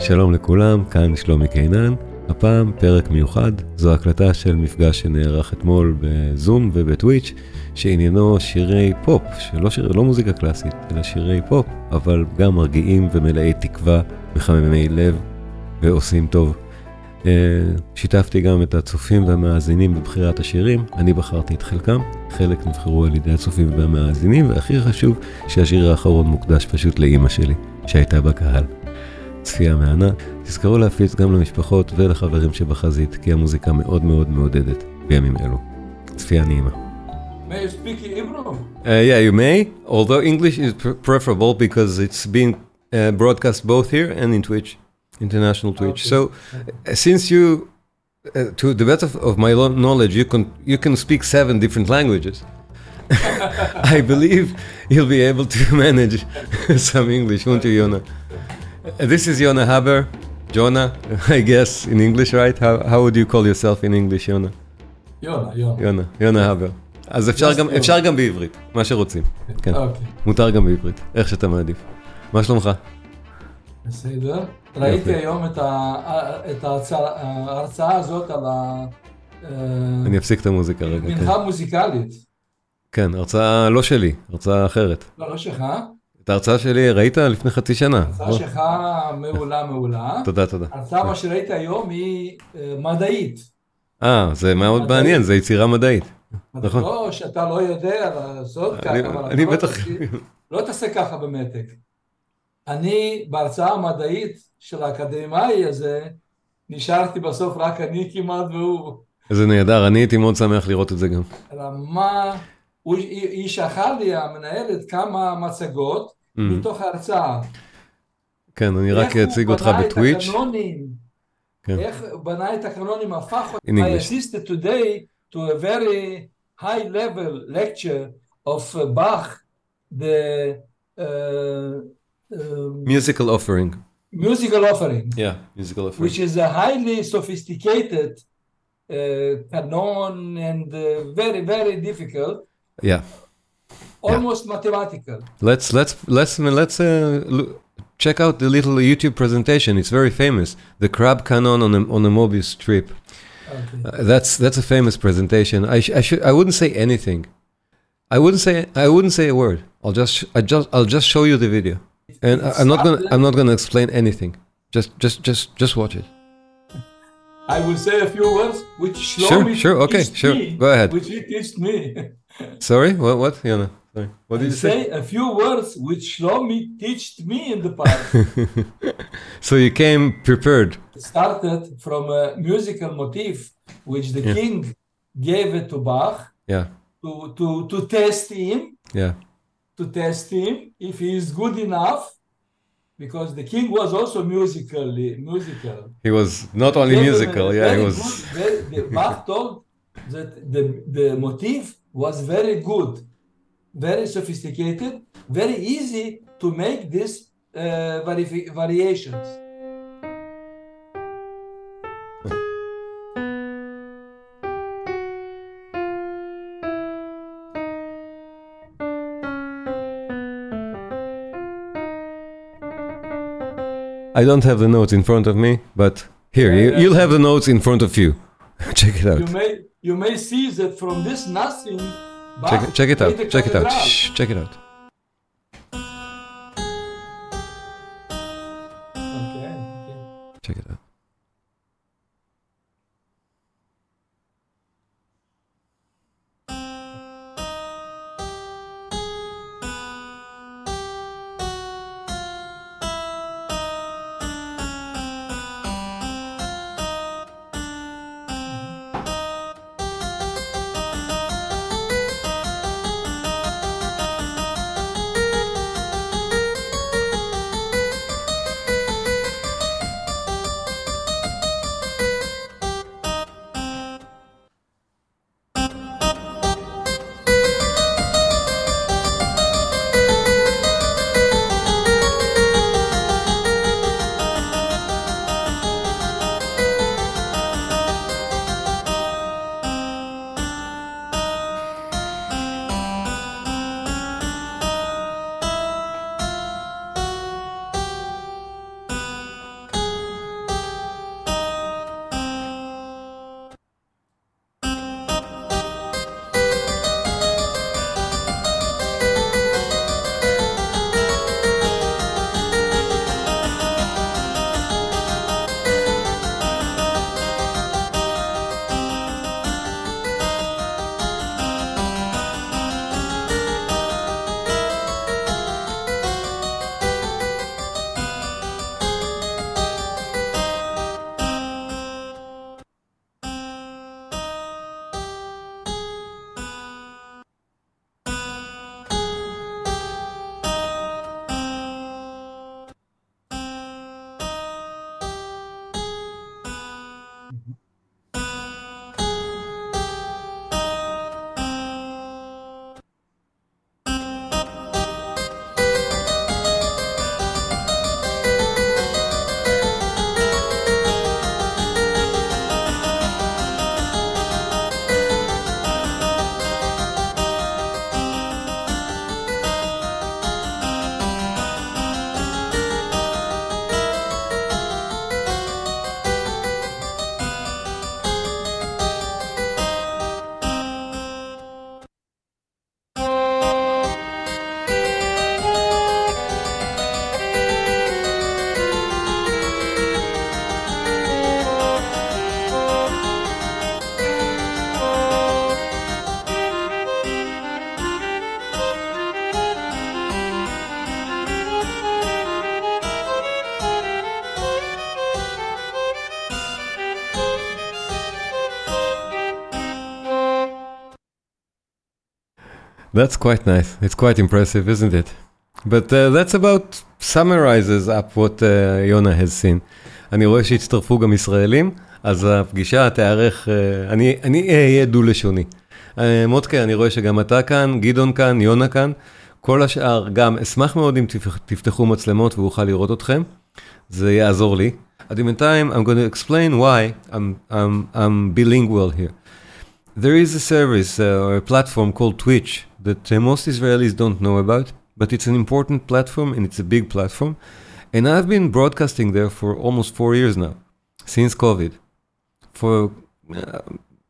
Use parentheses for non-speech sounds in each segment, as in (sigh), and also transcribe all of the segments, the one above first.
שלום לכולם, כאן שלומי קינן. הפעם פרק מיוחד, זו הקלטה של מפגש שנערך אתמול בזום ובטוויץ', שעניינו שירי פופ, שלא שיר, לא מוזיקה קלאסית, אלא שירי פופ, אבל גם מרגיעים ומלאי תקווה, מחממי לב ועושים טוב. אה, שיתפתי גם את הצופים והמאזינים בבחירת השירים, אני בחרתי את חלקם, חלק נבחרו על ידי הצופים והמאזינים, והכי חשוב שהשיר האחרון מוקדש פשוט לאימא שלי, שהייתה בקהל. צפייה מהנה, תזכרו להפיץ גם למשפחות ולחברים שבחזית, כי המוזיקה מאוד מאוד מעודדת בימים אלו. צפייה נעימה. May I speak Hebrew? Uh, yeah, you may, although English is pr- preferable because it's being uh, broadcast both here and in Twitch, international Twitch. Okay. So, uh, since you, uh, to the best of, of my knowledge, you can you can speak seven different languages. I believe you'll be able to manage some English, won't you, Yona? Uh, this is Yona Haber, Jonah, (laughs) I guess in English, right? How how would you call yourself in English, Yona? יונה, יונה. יונה, יונה הבר. אז אפשר Just גם. אפשר גם בעברית, מה שרוצים. כן, אוקיי, מותר גם בעברית, איך שאתה מעדיף. מה שלומך? בסדר. ראיתי היום את ה- את ההרצאה- ההרצאה הזאת על ה... אה, אני אפסיק את המוזיקה רגע. כן. מנחה מוזיקלית. כן, הרצאה לא שלי, הרצאה אחרת. לא, לא שלך, את ההרצאה שלי ראית לפני חצי שנה. ההרצאה. שלך מעולה מעולה. תודה, תודה. ההרצאה מה שראיתי היום היא אה, מדעית. אה, זה מאוד. מעניין, זה יצירה מדעית. נכון. לא שאתה לא יודע לעשות ככה, אני- אבל אני אתה לא בטח... לא תעשה ככה במתג. אני בהרצאה המדעית של האקדמאי הזה, נשארתי בסוף רק אני כמעט והוא. איזה נהדר, אני הייתי מאוד שמח לראות את זה גם. רמה, הוא- היא שלחה לי, המנהלת, כמה מצגות. מתוך ההרצאה. כן, אני רק אציג אותך בטוויץ'. כן. איך הוא בנה את הקנונים, הפך אותם. I assisted today to a very high level lecture of uh, Bach, the uh, um, Musical offering. musical offering, Yeah, musical offering. which is a highly sophisticated uh, canon and uh, very, very difficult, Yeah. Almost mathematical. Let's let's let's let's uh, lo- check out the little YouTube presentation. It's very famous. The crab canon on a on a Mobius strip. Okay. Uh, that's that's a famous presentation. I sh- I should I wouldn't say anything. I wouldn't say I wouldn't say a word. I'll just sh- I just I'll just show you the video. And I, I'm not gonna I'm not gonna explain anything. Just just just just watch it. I will say a few words which Sure, Shlomi sure, okay, sure. me, Go ahead. Which he teached me. (laughs) Sorry, what what? Yona, sorry. What did you say? say a few words which Shlomi taught me in the past. (laughs) so you came prepared. It started from a musical motif which the Yeah. king gave it to Bach Yeah, to, to, to test him, yeah, to test him if he is good enough, because the king was also musically musical. he was not only musical. Yeah, he was. good- very- the Bach told that the, the motif was very good, very sophisticated, very easy to make these uh, variations. I don't have the notes in front of me, but here Yeah, you, you'll have the notes in front of you. (laughs) check it out. You may you may see that from this nothing. Check, check it out. Check it out. Shh, check it out. That's quite nice. It's quite impressive, isn't it? But uh, that's about summarizes up what uh, has seen. אני רואה שהצטרפו גם ישראלים, אז הפגישה תיארך, uh, אני, אני אהיה דו-לשוני. Uh, מודקה, אני רואה שגם אתה כאן, גדעון כאן, יונה כאן. כל השאר, גם אשמח מאוד אם תפתחו מצלמות ואוכל לראות אתכם. זה יעזור לי. At meantime, I'm going to explain why I'm, I'm, I'm bilingual here. There is a service uh, or a platform called Twitch that uh, most Israelis don't know about, but it's an important platform and it's a big platform. And I've been broadcasting there for almost four years now, since COVID, for uh,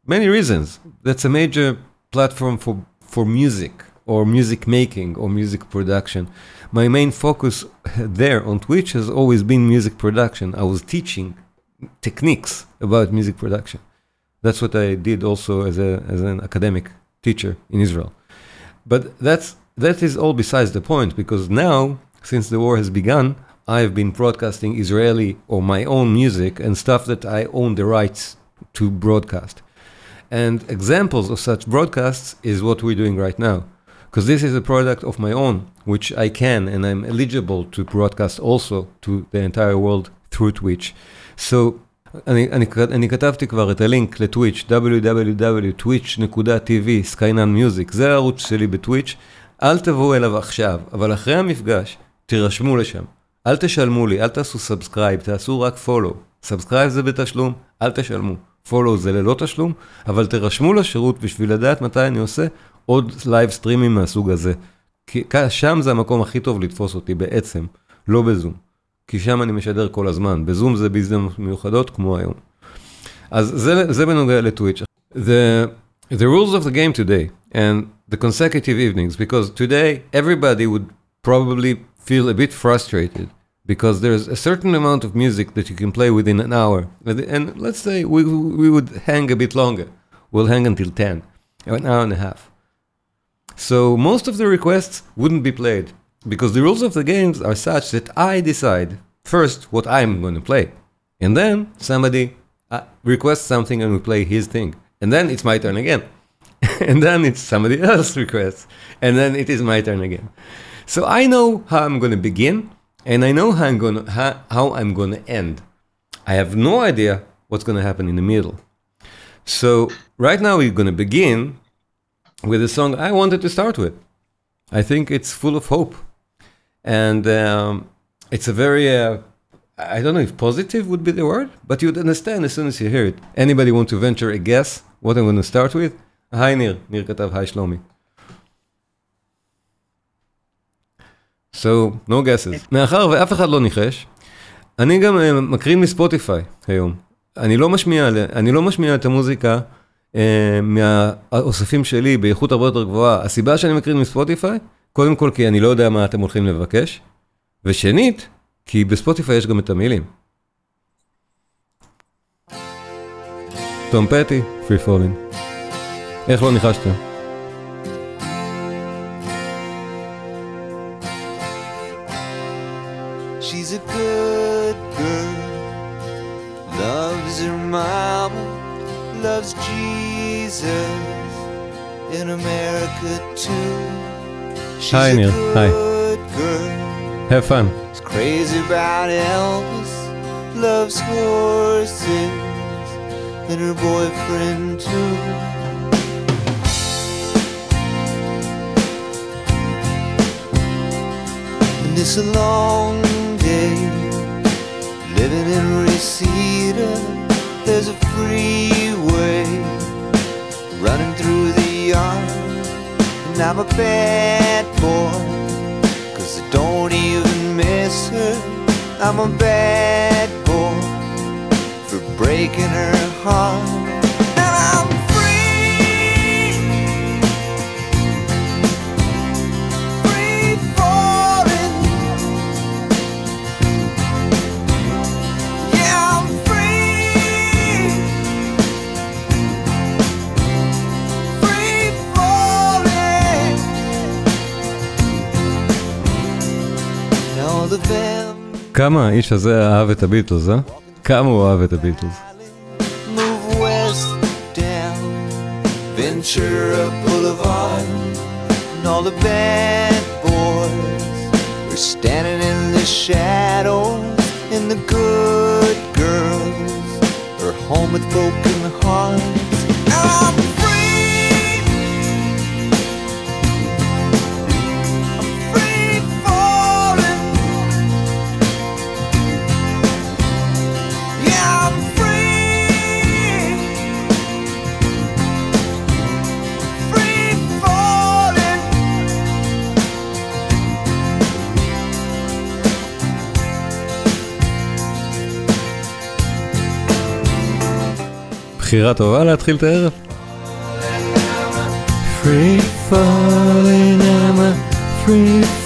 many reasons. That's a major platform for, for music or music making or music production. My main focus there on Twitch has always been music production. I was teaching techniques about music production. That's what I did also as, a, as an academic teacher in Israel. But that's, that is all besides the point because now, since the war has begun, I've been broadcasting Israeli or my own music and stuff that I own the rights to broadcast. And examples of such broadcasts is what we're doing right now. Because this is a product of my own, which I can and I'm eligible to broadcast also to the entire world through Twitch. So אני, אני, אני כתבתי כבר את הלינק לטוויץ', www.twitch.tv, סקיינן מיוזיק, זה הערוץ שלי בטוויץ', אל תבואו אליו עכשיו, אבל אחרי המפגש, תירשמו לשם. אל תשלמו לי, אל תעשו סאבסקרייב, תעשו רק פולו. סאבסקרייב זה בתשלום, אל תשלמו. פולו זה ללא תשלום, אבל תירשמו לשירות בשביל לדעת מתי אני עושה עוד לייב סטרימים מהסוג הזה. כי שם זה המקום הכי טוב לתפוס אותי בעצם, לא בזום. כי שם אני משדר כל הזמן, בזום זה בהזדמנות מיוחדות כמו היום. אז זה, זה בנוגע לטוויץ'. The, the rules of the game today and the consecutive evenings, because today everybody would probably feel a bit frustrated because there's a certain amount of music that you can play within an hour. And let's say we, we would hang a bit longer. We'll hang until 10, an hour and a half. So most of the requests wouldn't be played because the rules of the games are such that I decide first what I'm going to play. And then somebody uh, requests something and we play his thing. And then it's my turn again. (laughs) and then it's somebody else requests. And then it is my turn again. So I know how I'm going to begin and I know how I'm going to, how, how I'm going to end. I have no idea what's going to happen in the middle. So right now we're going to begin with a song I wanted to start with. I think it's full of hope. And um, it's a very, uh, I don't know if positive would be the word, but you'd understand as soon as you hear it. Anybody want to venture a guess what I'm going to start with? היי ניר, ניר כתב היי שלומי. So, no guesses. מאחר ואף אחד לא ניחש, אני גם uh, מקרין מספוטיפיי היום. אני לא משמיע, אני לא משמיע את המוזיקה מהאוספים שלי באיכות הרבה יותר גבוהה. הסיבה שאני מקרין מספוטיפיי, קודם כל כי אני לא יודע מה אתם הולכים לבקש, ושנית, כי בספוטיפיי יש גם את המילים. תום פטי, פרי פולין. איך לא ניחשתם? She's hi, Neil. Hi. Have fun. She's crazy about Elvis, loves horses and her boyfriend too. And it's a long day living in Reseda. There's a freeway running through the yard, I'm a bad boy. Cause I don't even miss her. I'm a bad boy for breaking her heart. כמה האיש הזה אהב את הביטלס, אה? כמה הוא אהב את הביטלס. Move west down Ventura Boulevard and all the bad boys are standing in the shadows, and the good girls are home with broken hearts. בחירה טובה להתחיל את הערב. Free falling, I'm a free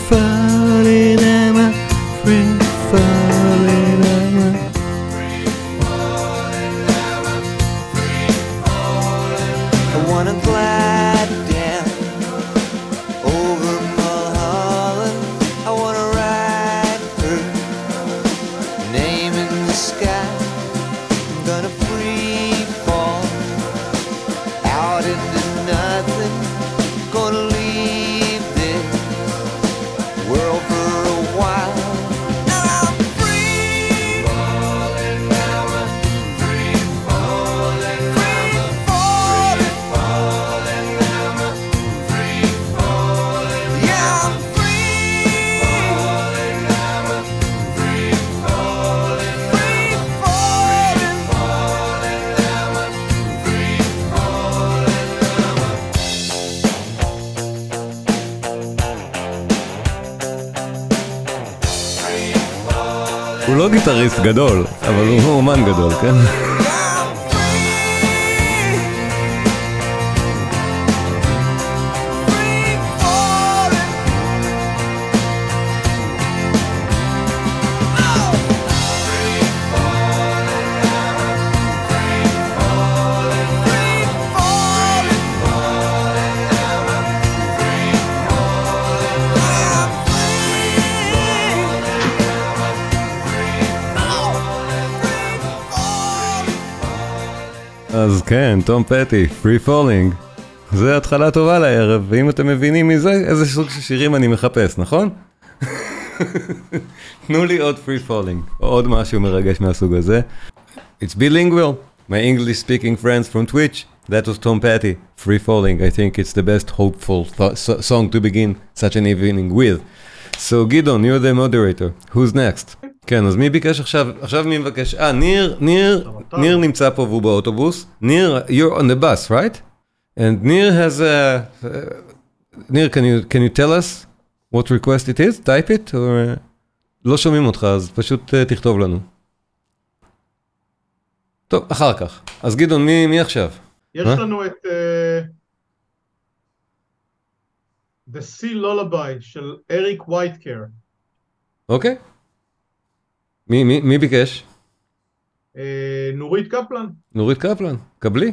alrededor. אז כן, תום פטי, Free Falling. זה התחלה טובה לערב, ואם אתם מבינים מזה, איזה סוג של שירים אני מחפש, נכון? תנו לי עוד Falling, או עוד משהו מרגש מהסוג הזה. It's bilingual. My English speaking friends from Twitch, that was Tom Petty, Free Falling. I think it's the best hopeful song to begin such an evening with. So גדעון, you're the moderator. Who's next? כן, אז מי ביקש עכשיו? עכשיו מי מבקש? אה, ניר, ניר, ניר נמצא פה והוא באוטובוס. ניר, you're on the bus, right? And Nir has a... Uh, Nir, can you, can you tell us what request it is? Type it? Or, uh, לא שומעים אותך, אז פשוט uh, תכתוב לנו. טוב, אחר כך. אז גדעון, מי, מי עכשיו? יש מה? לנו את אה, The Sea Lullaby של אריק וייטקר. אוקיי. מי, מי, מי ביקש? אה, נורית קפלן. נורית קפלן, קבלי.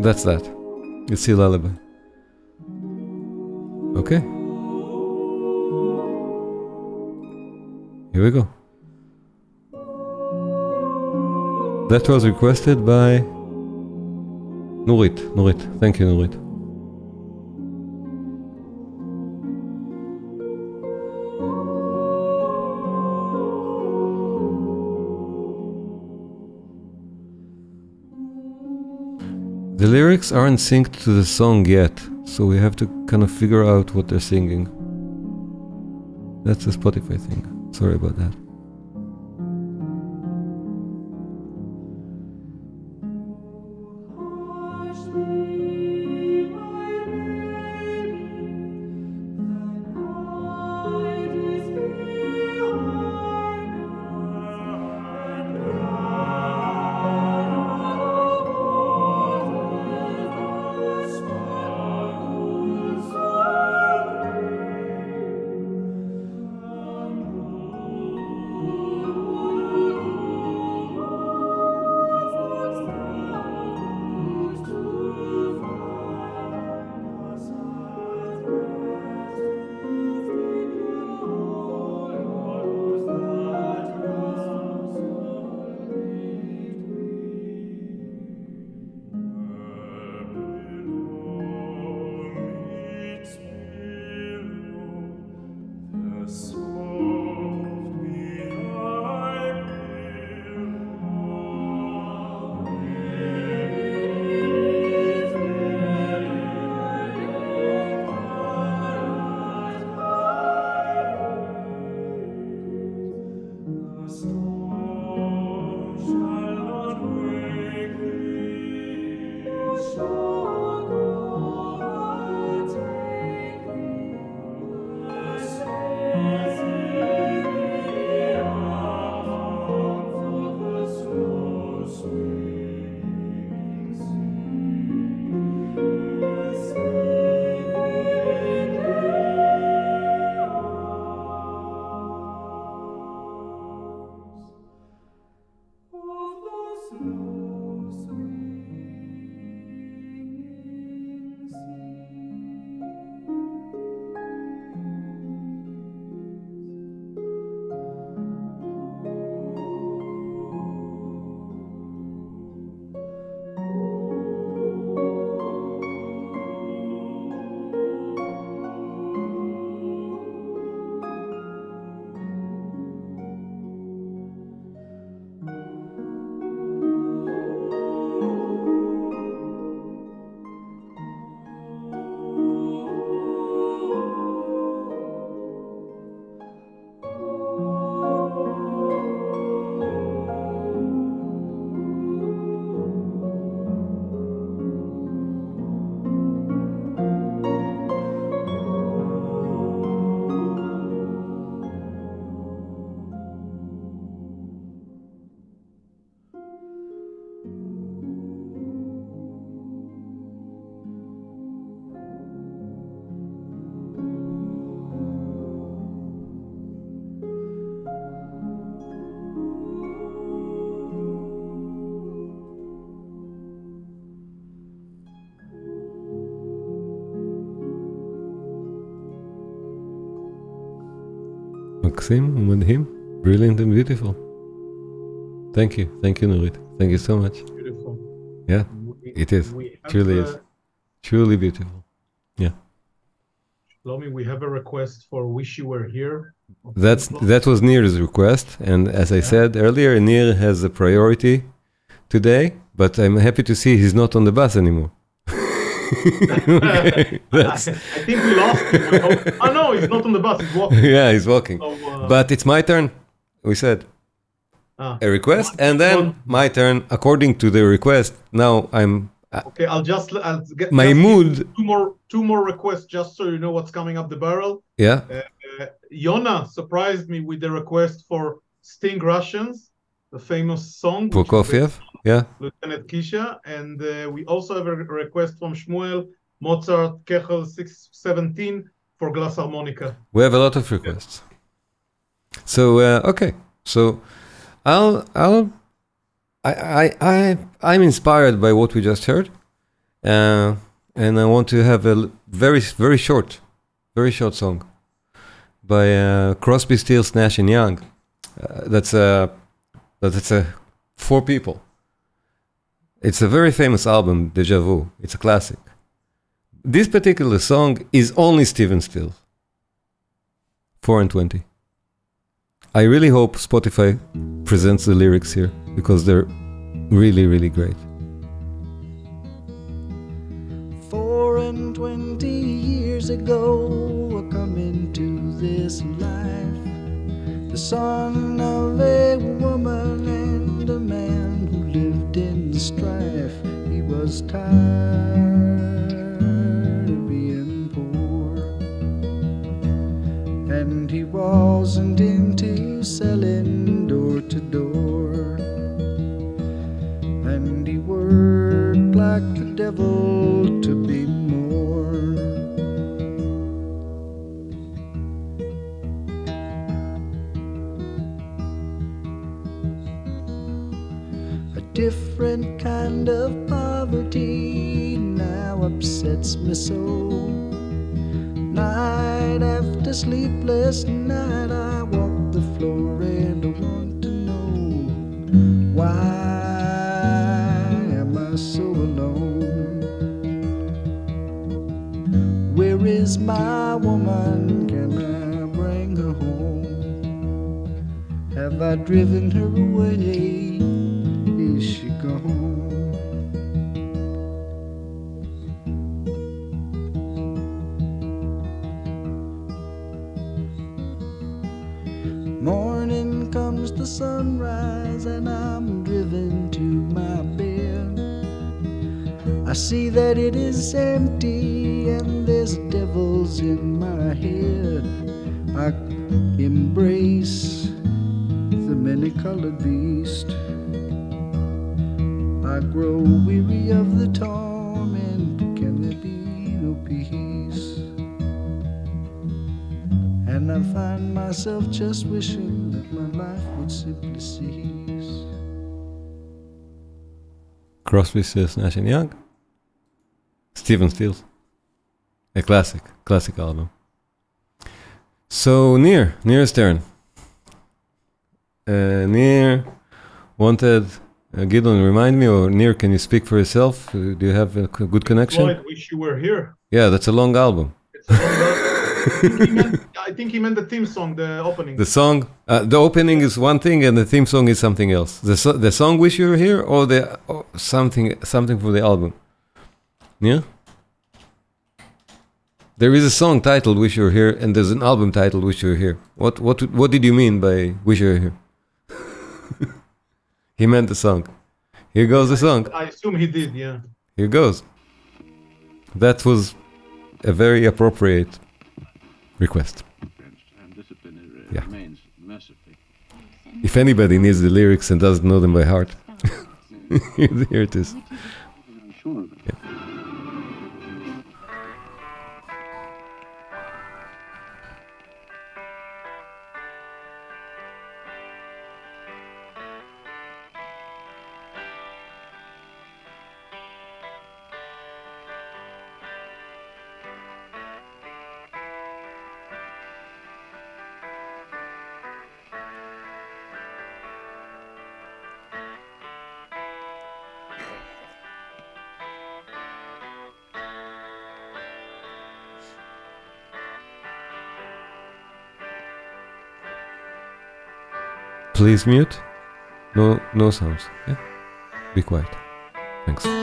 That's that. You see lullaby. Okay. Here we go. That was requested by Nurit. Nurit. Thank you, Nurit. The lyrics aren't synced to the song yet, so we have to kind of figure out what they're singing. That's a Spotify thing. Sorry about that. מקסים ומדהים. Brilliant and beautiful. Thank you, thank you נורית. Thank you so much. Beautiful. Yeah, We- it is. we have, Truly is. uh, Truly beautiful. Shlomi, we have a request for Wish You Were Here. That's that was Nir's request, and as I said earlier, Nir has a priority today. But I'm happy to see he's not on the bus anymore. Okay, (laughs) that's, I think we lost him. Oh no, he's not on the bus. He's walking. (laughs) yeah, he's walking. So, uh, But it's my turn. We said ah. a request, and then my turn. According to the request, now I'm uh, Okay, I'll just I'll get my mood. two more two more requests just so you know what's coming up the barrel. Yeah, Uh, Yona surprised me with the request for Sting Russians, the famous song. Prokofiev. Yeah, Lieutenant Kijé, and uh, we also have a request from Shmuel Mozart Kechel 617 for glass harmonica. we have a lot of requests. So uh, okay, so I'll I'll I I I I'm inspired by what we just heard, uh, and I want to have a very very short, very short song by uh, Crosby, Stills, Nash and Young. Uh, that's a that's a four people. It's a very famous album, Deja Vu. It's a classic. This particular song is only Stephen Stills. 4 and 20. I really hope Spotify presents the lyrics here because they're really, really great. Four and twenty years ago, I come into this life, the son of a woman strife. He was tired of being poor, and he wasn't into selling door to door and he worked like the devil to be different kind of poverty now upsets me so. Night after sleepless night, I walk the floor and I want to know why am I so alone? Where is my woman? Can I bring her home? Have I driven her away? She gone? Morning comes the sunrise, and I'm driven to my bed. I see that it is empty and there's devils in my head. I embrace the many colored beast. I grow weary of the torment. Can there be no peace? And I find myself just wishing that my life would simply cease. Crosby, Stills, Nash and Young. Stephen Stills. A classic, classic album. So near, Nir Stern. Uh, Nir wanted uh, Gideon remind me, or Nir, can you speak for yourself? Uh, do you have a good connection? Wish you were here. Yeah, that's a long album. It's a long I, think he meant, I think he meant the theme song, the opening. The song, uh, the opening is one thing, and the theme song is something else. The so- the song "Wish You Were Here" or the or something something for the album. Yeah. There is a song titled "Wish You Were Here" and there's an album titled "Wish You Were Here." What what what did you mean by "Wish You Were Here"? (laughs) he meant the song. Here goes the song. I assume he did, yeah. Here goes. That was a very appropriate request. Yeah. If anybody needs the lyrics and doesn't know them by heart, (laughs) here it is. Sure. Please mute. No, no sounds. Yeah. Be quiet. Thanks.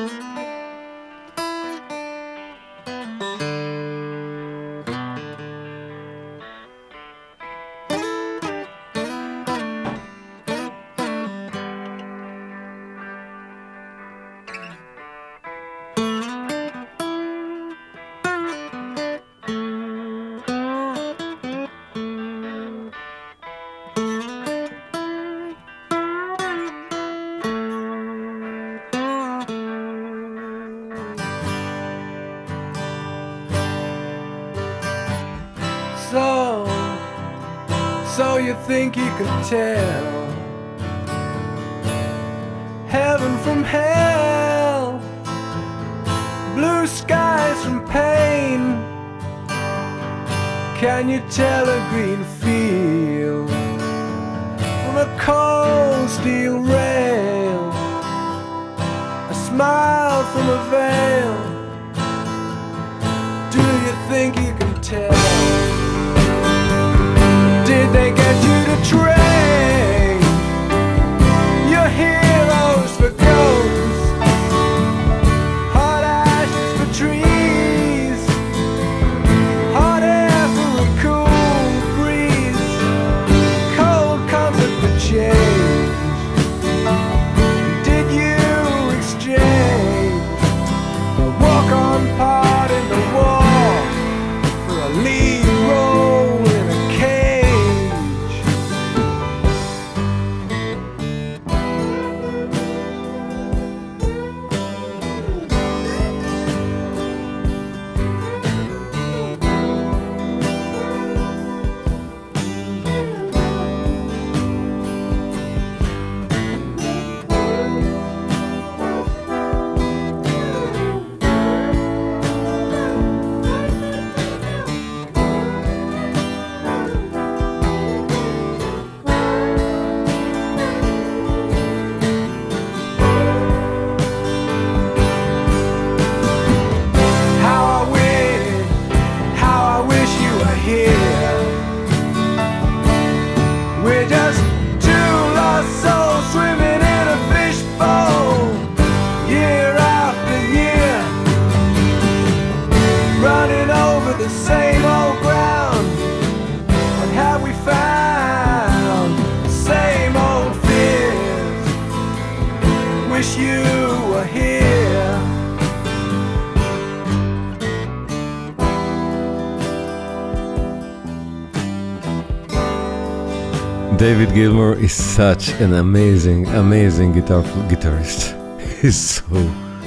David Gilmour is such an amazing, amazing guitar guitarist. (laughs) He's so,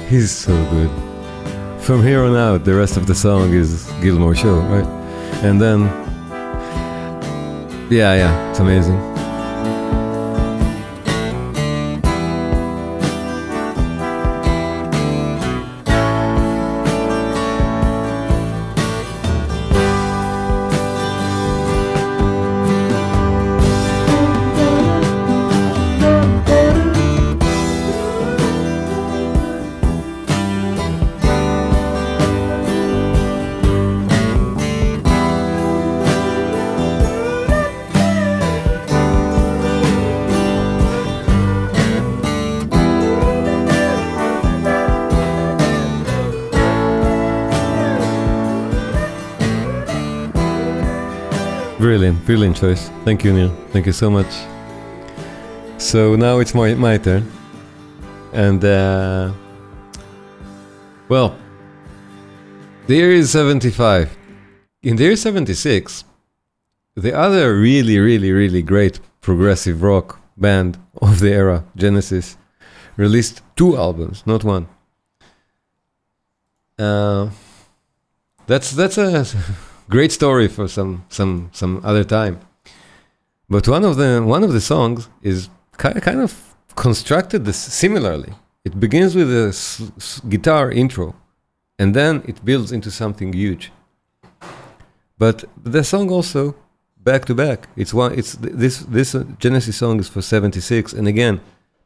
he's so good. From here on out, the rest of the song is Gilmour show, right? And then, yeah, yeah, it's amazing. Brilliant, brilliant choice. Thank you, Nir. Thank you so much. So now it's my, my turn. And, uh, well, the year is 75. In the year 76, the other really, really, really great progressive rock band of the era, Genesis, released two albums, not one. Uh, that's that's a (laughs) great story for some some some other time. But one of the one of the songs is kind of constructed this similarly. It begins with a guitar intro, and then it builds into something huge. But the song also back to back. It's one. It's th- this this uh, Genesis song is for seventy six, and again,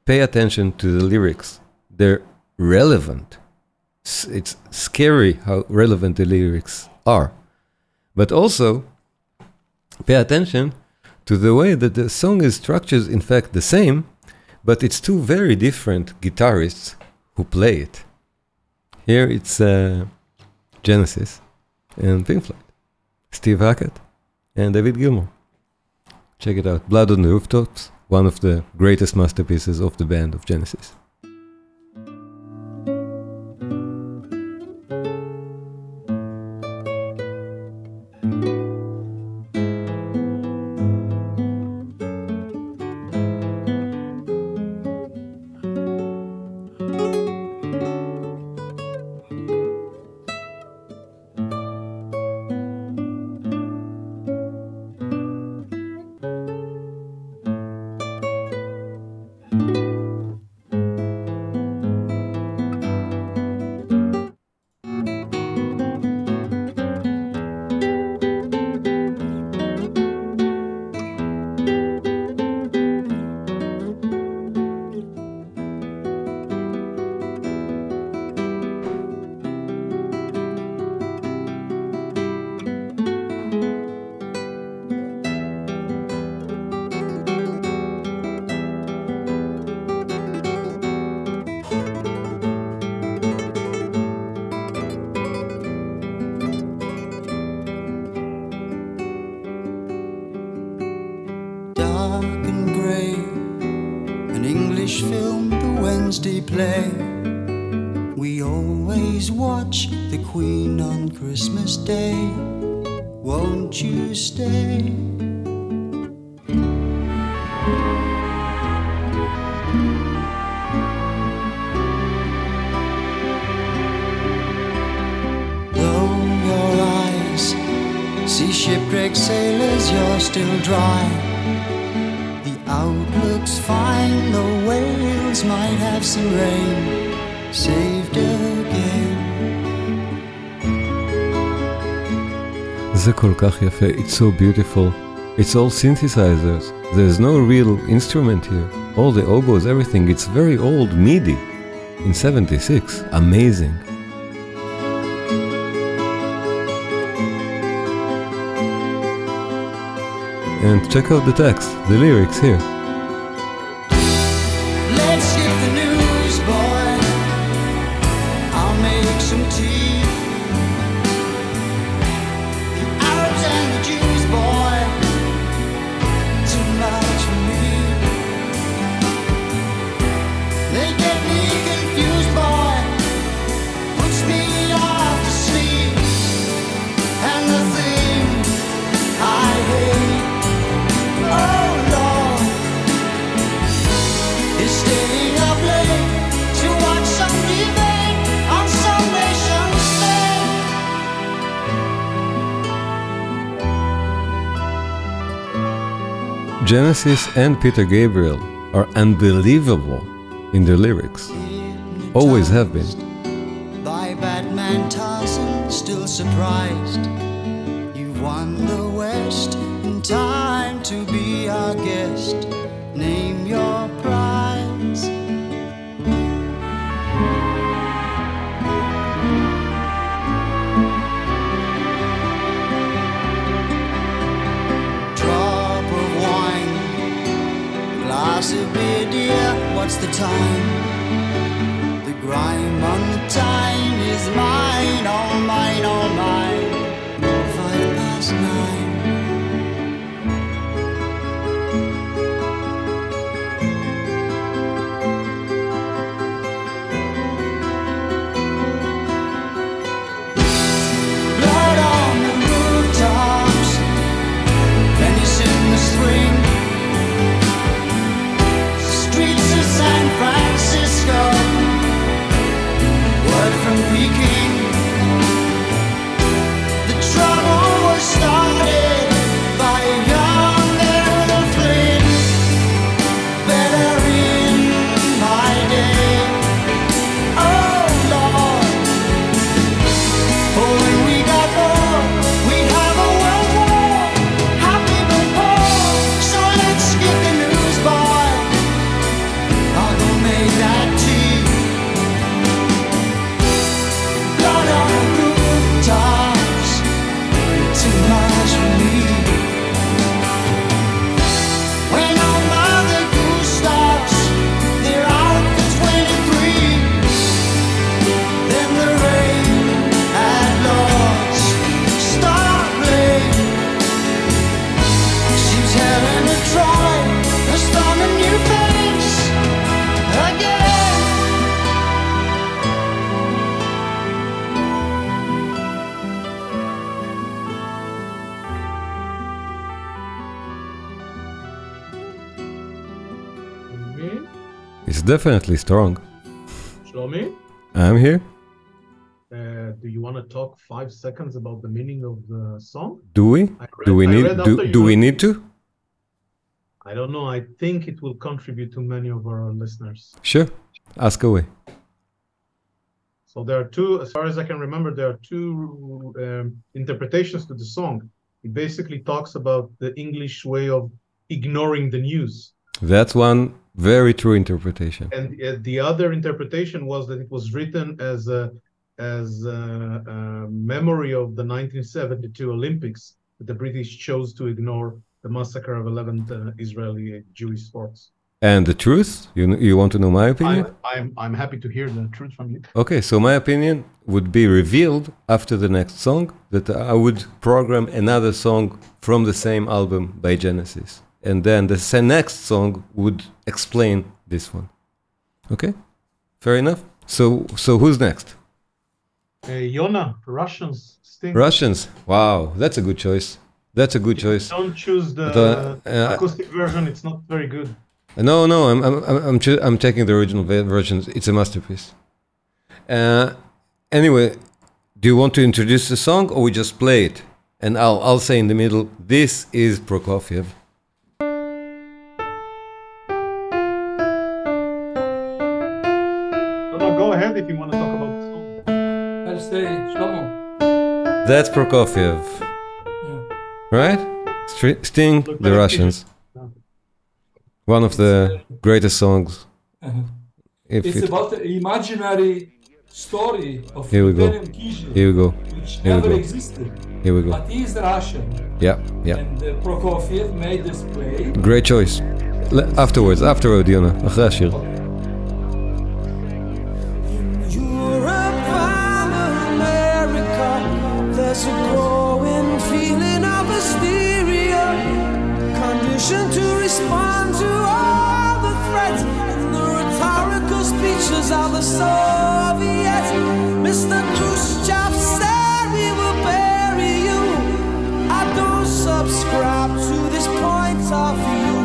pay attention to the lyrics. They're relevant. It's scary how relevant the lyrics are. But also, pay attention to the way that the song is structured, in fact, the same, but it's two very different guitarists who play it. Here it's uh, Genesis and Pink Floyd, Steve Hackett and David Gilmour. Check it out. Blood on the Rooftops, one of the greatest masterpieces of the band of Genesis. כך יפה, it's so beautiful. It's all synthesizers. There's no real instrument here. All the oboes, everything, it's very old MIDI in 76. Amazing. And check out the text, the lyrics here. Genesis and Peter Gabriel are unbelievable in their lyrics. Always have been. By Batman Tarzan, still surprised. You've won the West in time to be our guest. Name your prize. Glass dear. What's the time? The grime on the time is mine, all mine, all mine. Five past nine. Word from definitely strong. Shlomi? I'm here. Uh, do you want to talk five seconds about the meaning of the song? Do we? Read- Do we need do, do we need to? I don't know. I think it will contribute to many of our listeners. Sure. Ask away. So there are two, as far as I can remember, there are two um, interpretations to the song. It basically talks about the English way of ignoring the news. That's one very true interpretation. and uh, the other interpretation was that it was written as a as a, a memory of the 1972 Olympics that the British chose to ignore the massacre of 11 uh, Israeli Jewish sports. And the truth? You you want to know my opinion? I'm, I'm I'm happy to hear the truth from you. Okay, so my opinion would be revealed after the next song that I would program another song from the same album by Genesis. And then the next song would explain this one. Okay? Fair enough? So so who's next? Uh, Yona, Russians, Sting. Russians. Wow, that's a good choice. That's a good choice. Don't choose the But, uh, uh, acoustic version. It's not very good. No, no, I'm I'm I'm I'm, I'm taking the original ve- version. It's a masterpiece. Uh, anyway, do you want to introduce the song or we just play it? And I'll I'll say in the middle, this is Prokofiev. if you want to talk about the song. I'll say Shlomo. That's Prokofiev, Yeah. right? Stri- Sting, Look the like Russians. Yeah. One of the greatest songs. Uh-huh. If It's it, about the imaginary story of Here we go. Wilhelm Kijel, here we go. which Here we never go. existed. Here we go. But he is Russian, Yeah, yeah. and uh, Prokofiev made this play. Great choice. Le- afterwards, afterward, יונה, אחרי השיר. Europe There's a growing feeling of hysteria, conditioned to respond to all the threats and the rhetorical speeches of the Soviets. Mr. Khrushchev said we will bury you. I don't subscribe to this point of view.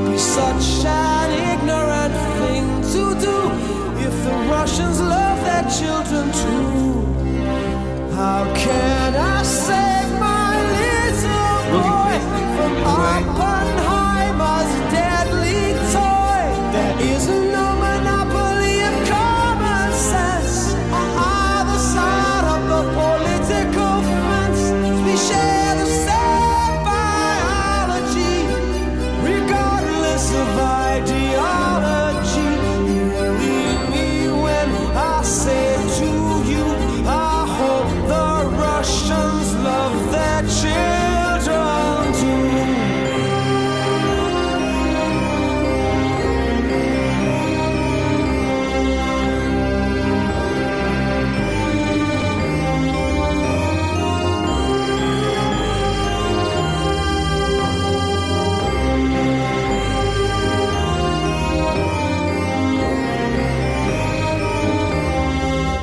It'd be such an ignorant thing to do if the Russians love their children too. How can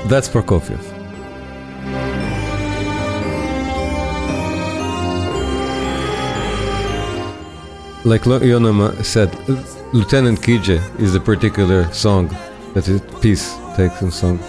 That's Prokofiev. Like Lo- Yona ma- said, Lieutenant Kijé is a particular song that peace takes in song.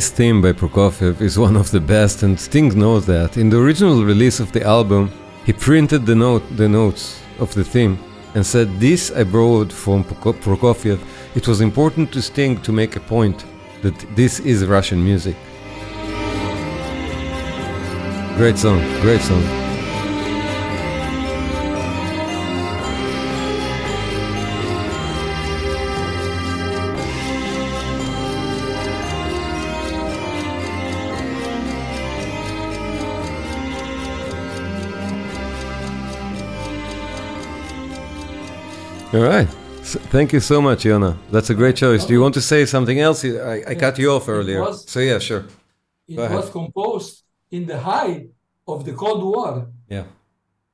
This theme by Prokofiev is one of the best, and Sting knows that. In the original release of the album, he printed the note, the notes of the theme, and said, "This I borrowed from Prokofiev. It was important to Sting to make a point that this is Russian music." Great song, great song. All right. Thank you so much, Yona. That's a great choice. Do you want to say something else? I, I cut you off earlier. was- So yeah, sure. It was composed in the height of the Cold War. Yeah.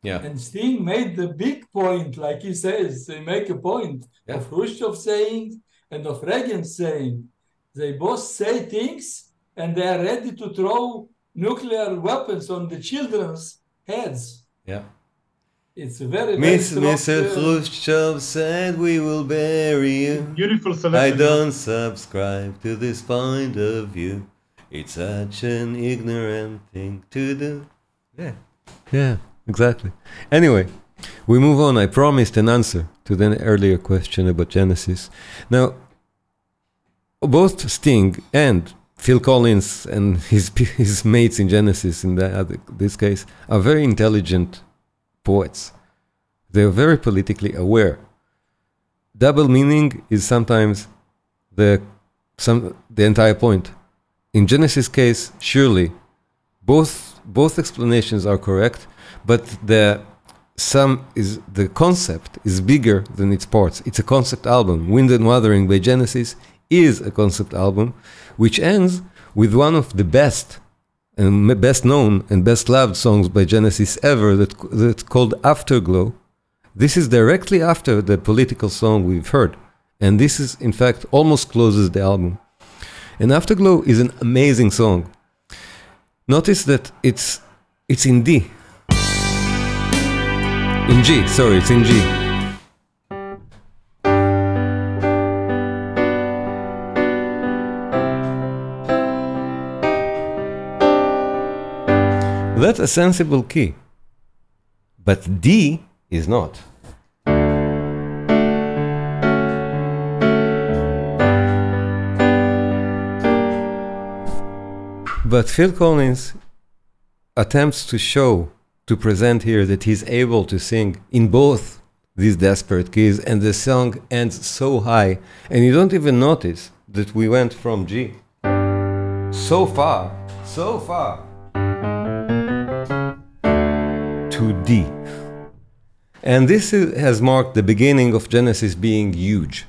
Yeah. And Sting made the big point, like he says, they make a point Yeah. of Khrushchev saying and of Reagan saying. They both say things and they are ready to throw nuclear weapons on the children's heads. Yeah. It's a very, very Miss, Mr. Khrushchev said we will bury you. Beautiful selection. I don't subscribe to this point of view. It's such an ignorant thing to do. Yeah. Yeah, exactly. Anyway, we move on. I promised an answer to the earlier question about Genesis. Now, both Sting and Phil Collins and his (laughs) his mates in Genesis, in the this case, are very intelligent poets. They are very politically aware. Double meaning is sometimes the some the entire point. In Genesis case, surely both both explanations are correct, but the some is the concept is bigger than its parts. It's a concept album. Wind and Wuthering by Genesis is a concept album, which ends with one of the best and best known and best loved songs by Genesis ever that that's called Afterglow. This is directly after the political song we've heard, and this is in fact almost closes the album. And Afterglow is an amazing song. Notice that it's it's in D. In G, sorry, it's in G. That's a sensible key. But D is not. But Phil Collins attempts to show, to present here that he's able to sing in both these desperate keys, and the song ends so high, and you don't even notice that we went from G so far, so far to D. And this is, has marked the beginning of Genesis being huge.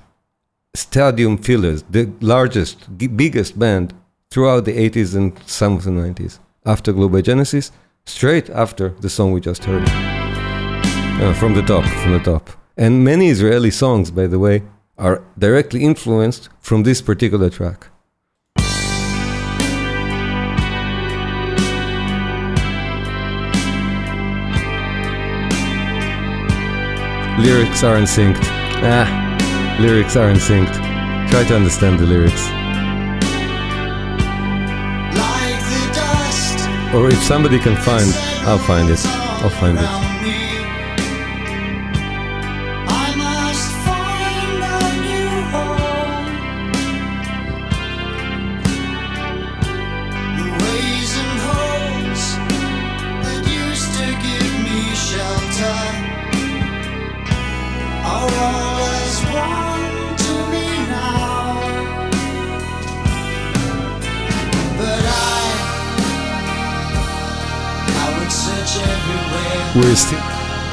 Stadium fillers, the largest, biggest band throughout the 80s and some of the 90s. Afterglow Genesis, straight after the song we just heard. Uh, from the top, from the top. And many Israeli songs, by the way, are directly influenced from this particular track. Lyrics aren't synced. Ah, lyrics aren't synced. Try to understand the lyrics. like the dust. Or if somebody can find, I'll find it. I'll find it. We're still,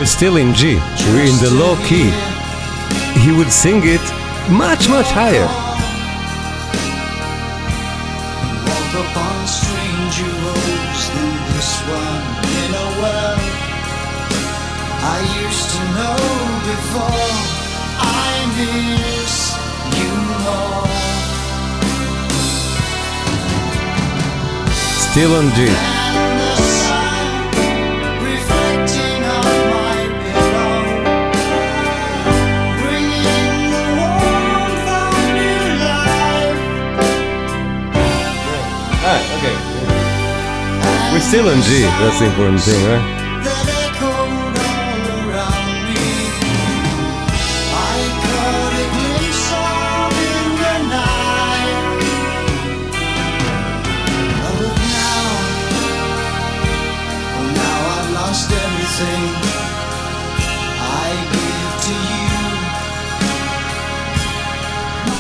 we're still in G. We're in the low key. He would sing it much, much higher. Walk upon stranger roads than this one in a world I used to know before. I miss you more Still on G. We're still in G. That's the important thing, right?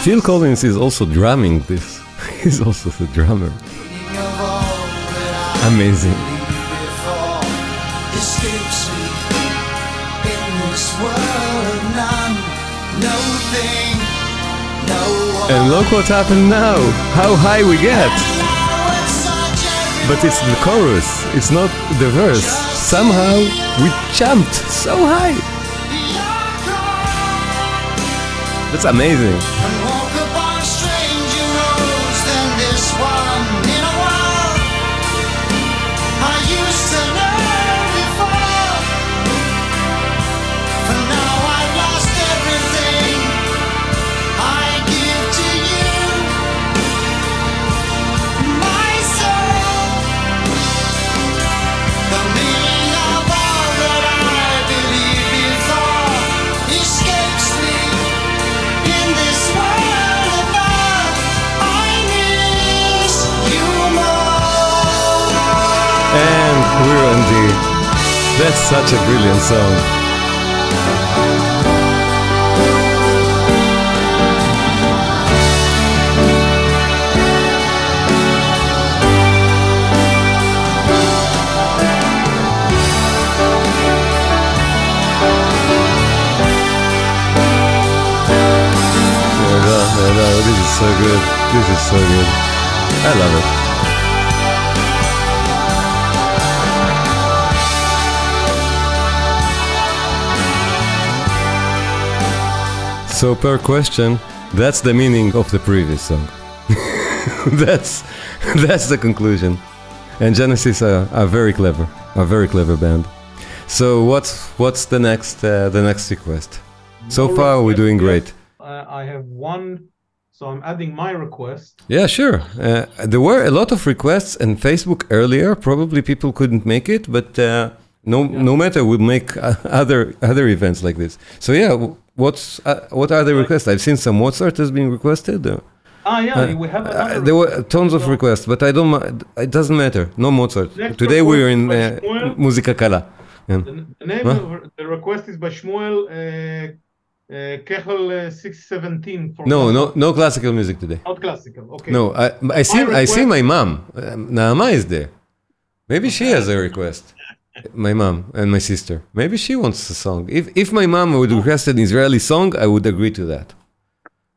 Phil Collins is also drumming this. (laughs) He's also the drummer. One. And look what happened now. How high we get. But it's the chorus. It's not the verse. Somehow we jumped so high. That's amazing. We're on D. That's such a brilliant song. This is so good. This is so good. I love it. So per question, that's the meaning of the previous song. (laughs) that's (laughs) that's the conclusion. And Genesis are, are very clever, are very clever band. So what's what's the next uh, the next request? So No far we're doing great. Uh, I have one, so I'm adding my request. Yeah, sure. Uh, there were a lot of requests in Facebook earlier. Probably people couldn't make it, but uh, no, no matter, we'll make uh, (laughs) other other events like this. So yeah, what's uh, what are the requests? I've seen some Mozart has been requested. Uh, Ah, yeah, uh, we have uh, there were tons of requests, but I don't. It doesn't matter. No Mozart. Next Today we're in by uh, Musica Kala. Yeah. The, the name Huh? of the request is by Shmuel uh, uh, Köchel uh, 617 for No, no, no classical music today. not classical. Okay. No, I, I see. I see my mom. Um, Naama is there. Maybe she has a request. My mom and my sister. Maybe she wants a song. If if my mom would request an Israeli song, I would agree to that.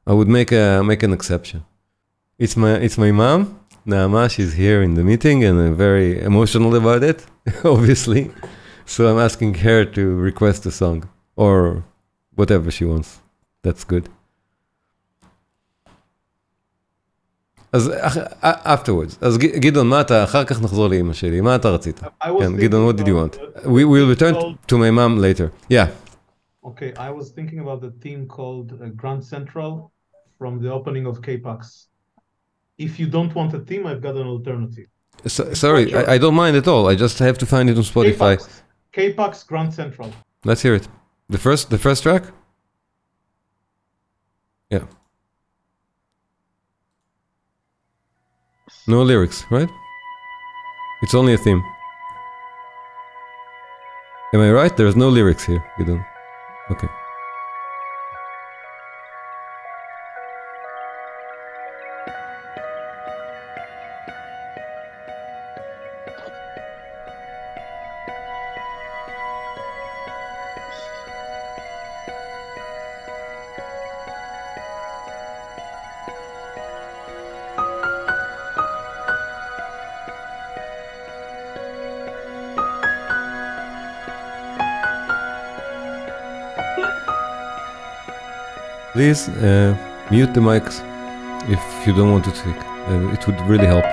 I would make a make an exception. It's my it's my mom. Naama, she's here in the meeting and I'm very emotional about it, (laughs) obviously. So I'm asking her to request a song or whatever she wants. That's good. אז afterwards, אז גדעון, מה אתה, אחר כך נחזור לאימא שלי, מה אתה רצית? כן, גדעון, what did you want? We will return to my mom later. Yeah. Okay, I was thinking about the theme called uh, Grand Central from the opening of K-PAX. If you don't want a theme, I've got an alternative. Sorry, I, I, don't mind at all. I just have to find it on Spotify. K-PAX Grand Central. Let's hear it. The first, the first track. Yeah. No lyrics, right? It's only a theme. Am I right? There's no lyrics here. You don't. Okay. Please uh, mute the mics if you don't want to speak. Uh, it would really help.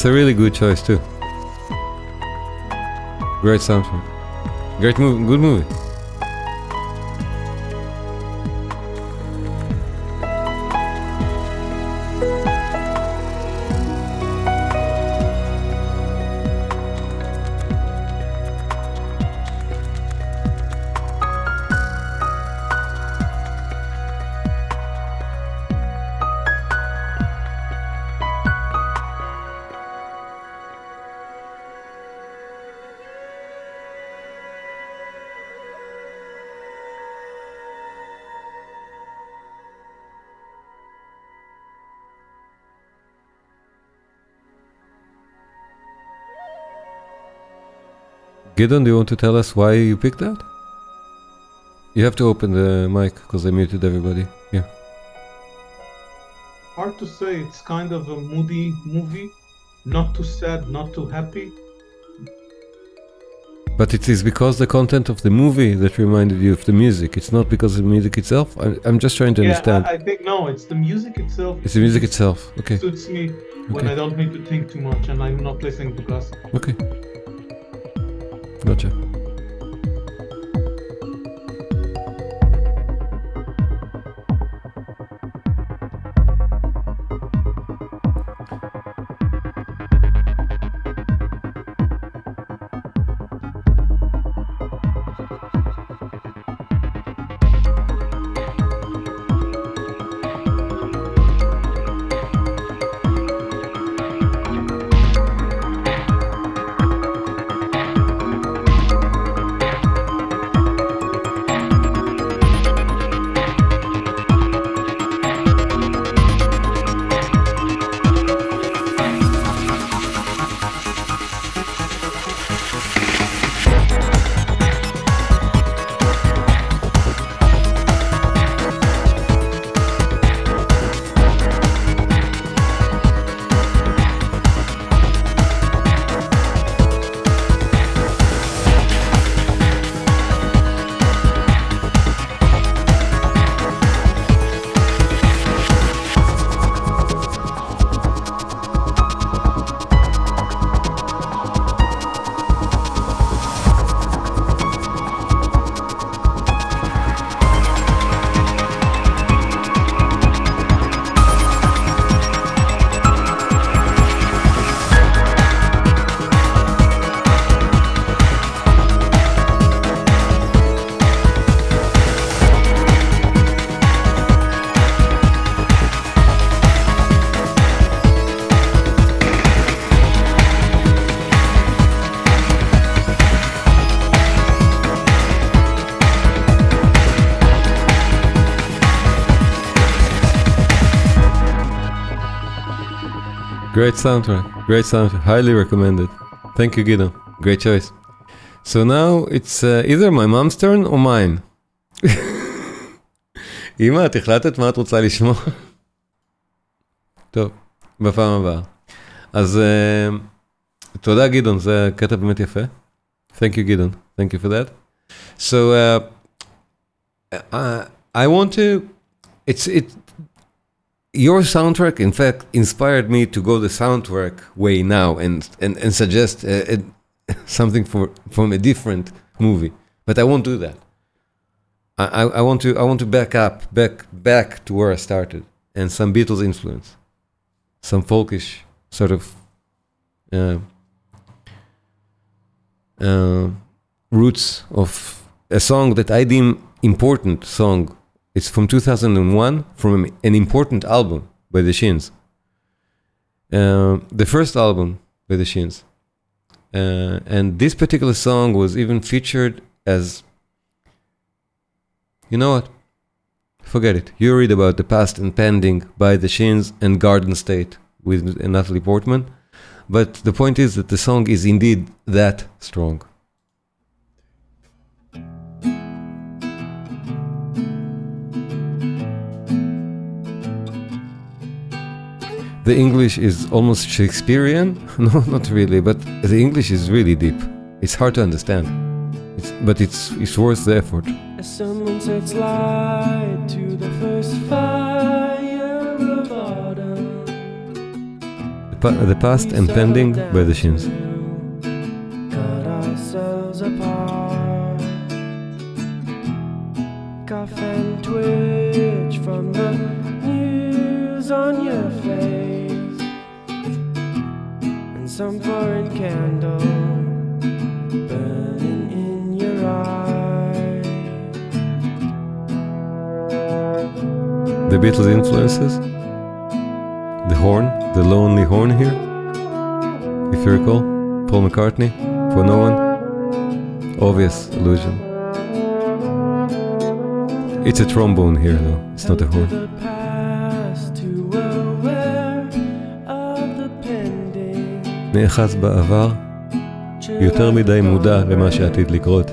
That's a really good choice too. Great soundtrack. Great movie. Good movie. Gideon, do you want to tell us why you picked that? You have to open the mic because I muted everybody. Yeah. Hard to say. It's kind of a moody movie. Not too sad, not too happy. But it is because the content of the movie that reminded you of the music. It's not because of the music itself. I'm, I'm just trying to yeah, understand. I, I think no, it's the music itself. It's the music itself. Okay. suits me when I don't need to think too much and I'm not listening to classical. Okay. Gocie. Great soundtrack. Great soundtrack. Highly recommended. Thank you, Guido. Great choice. So now it's uh, either my mom's turn or mine. (laughs) אמא, את החלטת מה את רוצה לשמוע? (laughs) טוב, בפעם הבאה. אז אה, תודה גדעון, זה קטע באמת יפה. Thank you גדעון, thank you for that. So uh, I, I want to, it's it, your soundtrack in fact inspired me to go the soundtrack way now and and, and suggest uh, uh, (laughs) something for from a different movie. But I won't do that. I, I, I want to I want to back up, back back to where I started, and some Beatles influence, some folkish sort of uh, uh, roots of a song that I deem important song. It's from 2001, from an important album by the Shins. Uh, the first album by the Shins. Uh, and this particular song was even featured as you know what? Forget it. You read about the past and pending by the Shins and Garden State with Natalie Portman. But the point is that the song is indeed that strong. The English is almost Shakespearean. (laughs) No, not really, but the English is really deep. It's hard to understand. It's, but it's, it's worth the effort. As someone sets light to the first fire of autumn. The, pa- the past and pending by the Shins. Beatles influences. The horn, the lonely horn here. If you recall, Paul McCartney, for no one. Obvious allusion. It's a trombone here though, it's not a horn. The past too aware of the pending. נאחז בעבר, יותר מדי מודע למה שעתיד לקרות.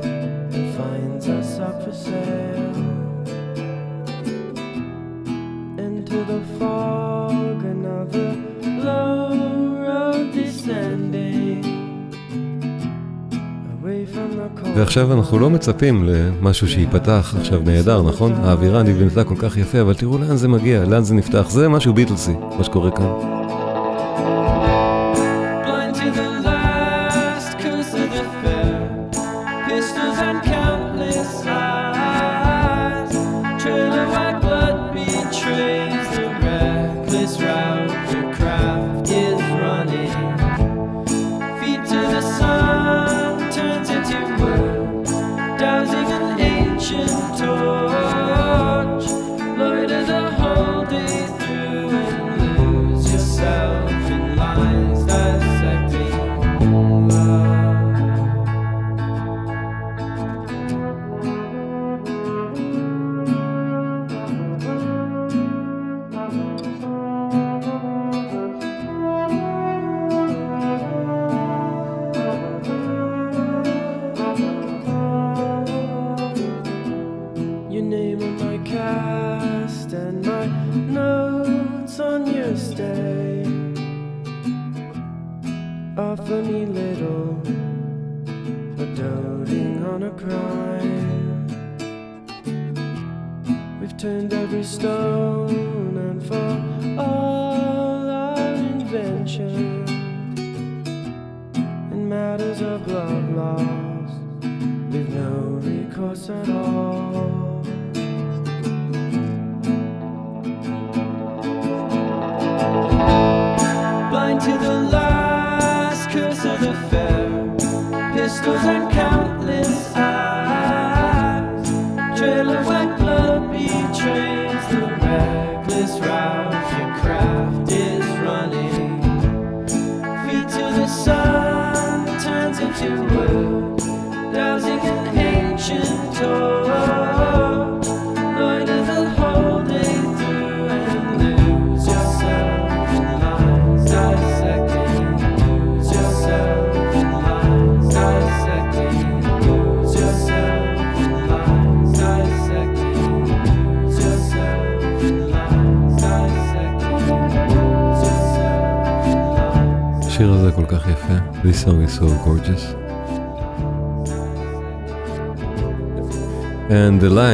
ועכשיו אנחנו לא מצפים למשהו שייפתח עכשיו נהדר, נכון? האווירה נבנתה כל כך יפה, אבל תראו לאן זה מגיע, לאן זה נפתח. זה משהו ביטלסי, מה שקורה כאן.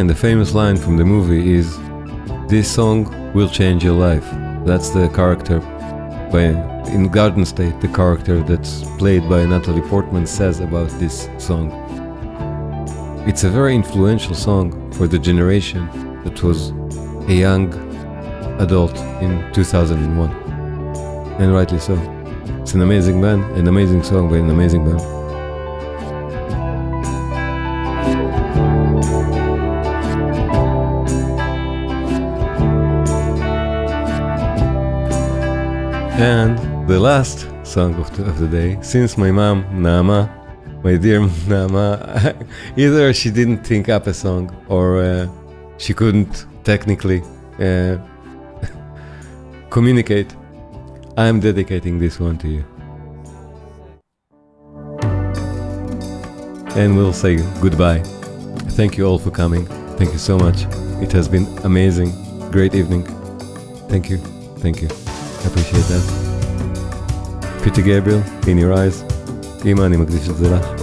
Line, the famous line from the movie is, This song will change your life. That's the character by, in Garden State, the character that's played by Natalie Portman says about this song. It's a very influential song for the generation that was a young adult in 2001. And rightly so. It's an amazing band, an amazing song by an amazing band. And the last song of the, of the day, since my mom, Naama, my dear (laughs) Naama, (laughs) either she didn't think up a song or uh, she couldn't technically uh, (laughs) communicate, I'm dedicating this one to you. And we'll say goodbye. Thank you all for coming. Thank you so much. It has been amazing. Great evening. Thank you. Thank you. Appreciate that. Peter Gabriel, In Your Eyes. אמא, אני מקדיש את זה לך.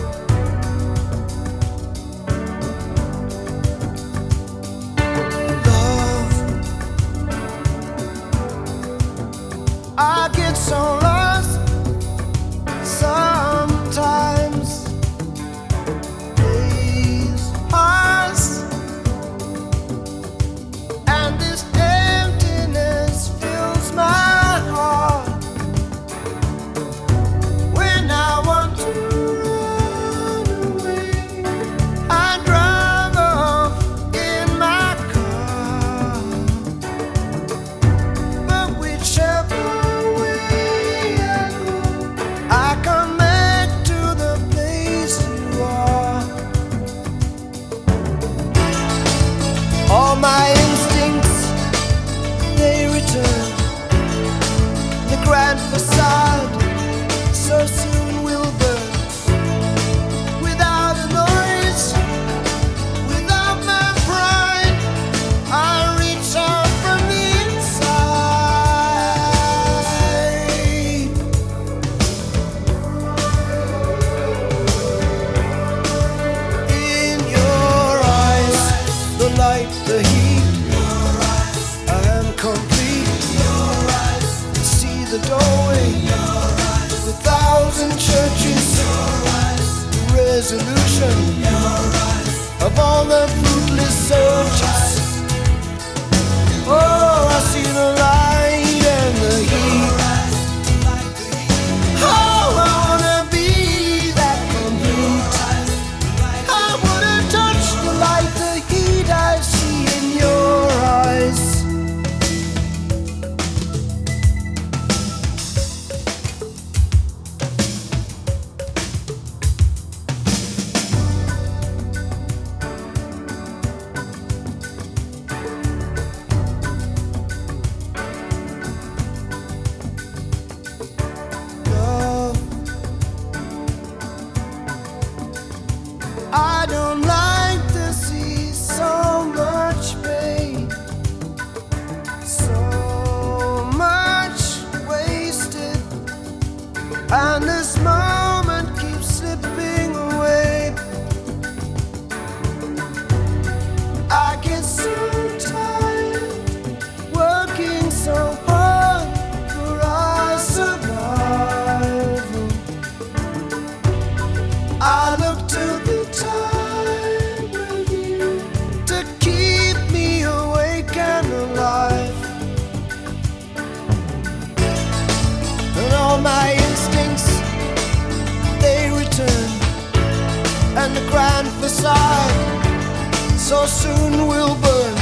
And the grand facade so soon will burn.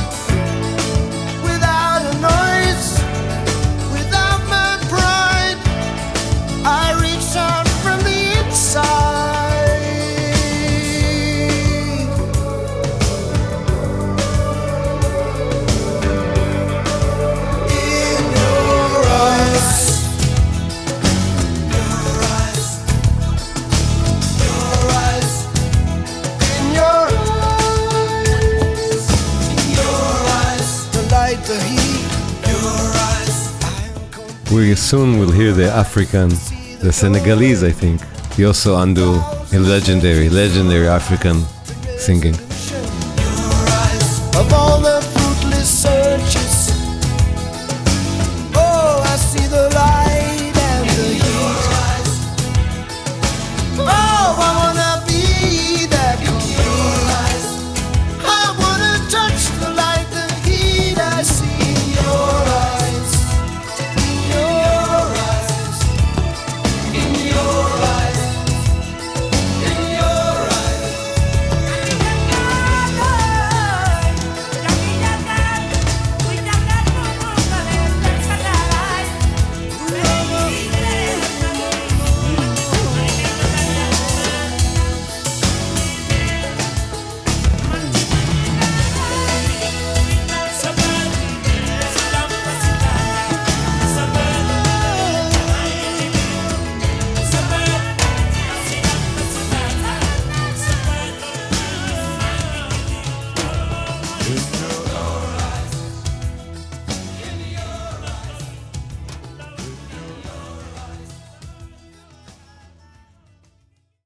We soon will hear the African the Senegalese, I think. Youssou N'Dour a legendary, legendary African singing.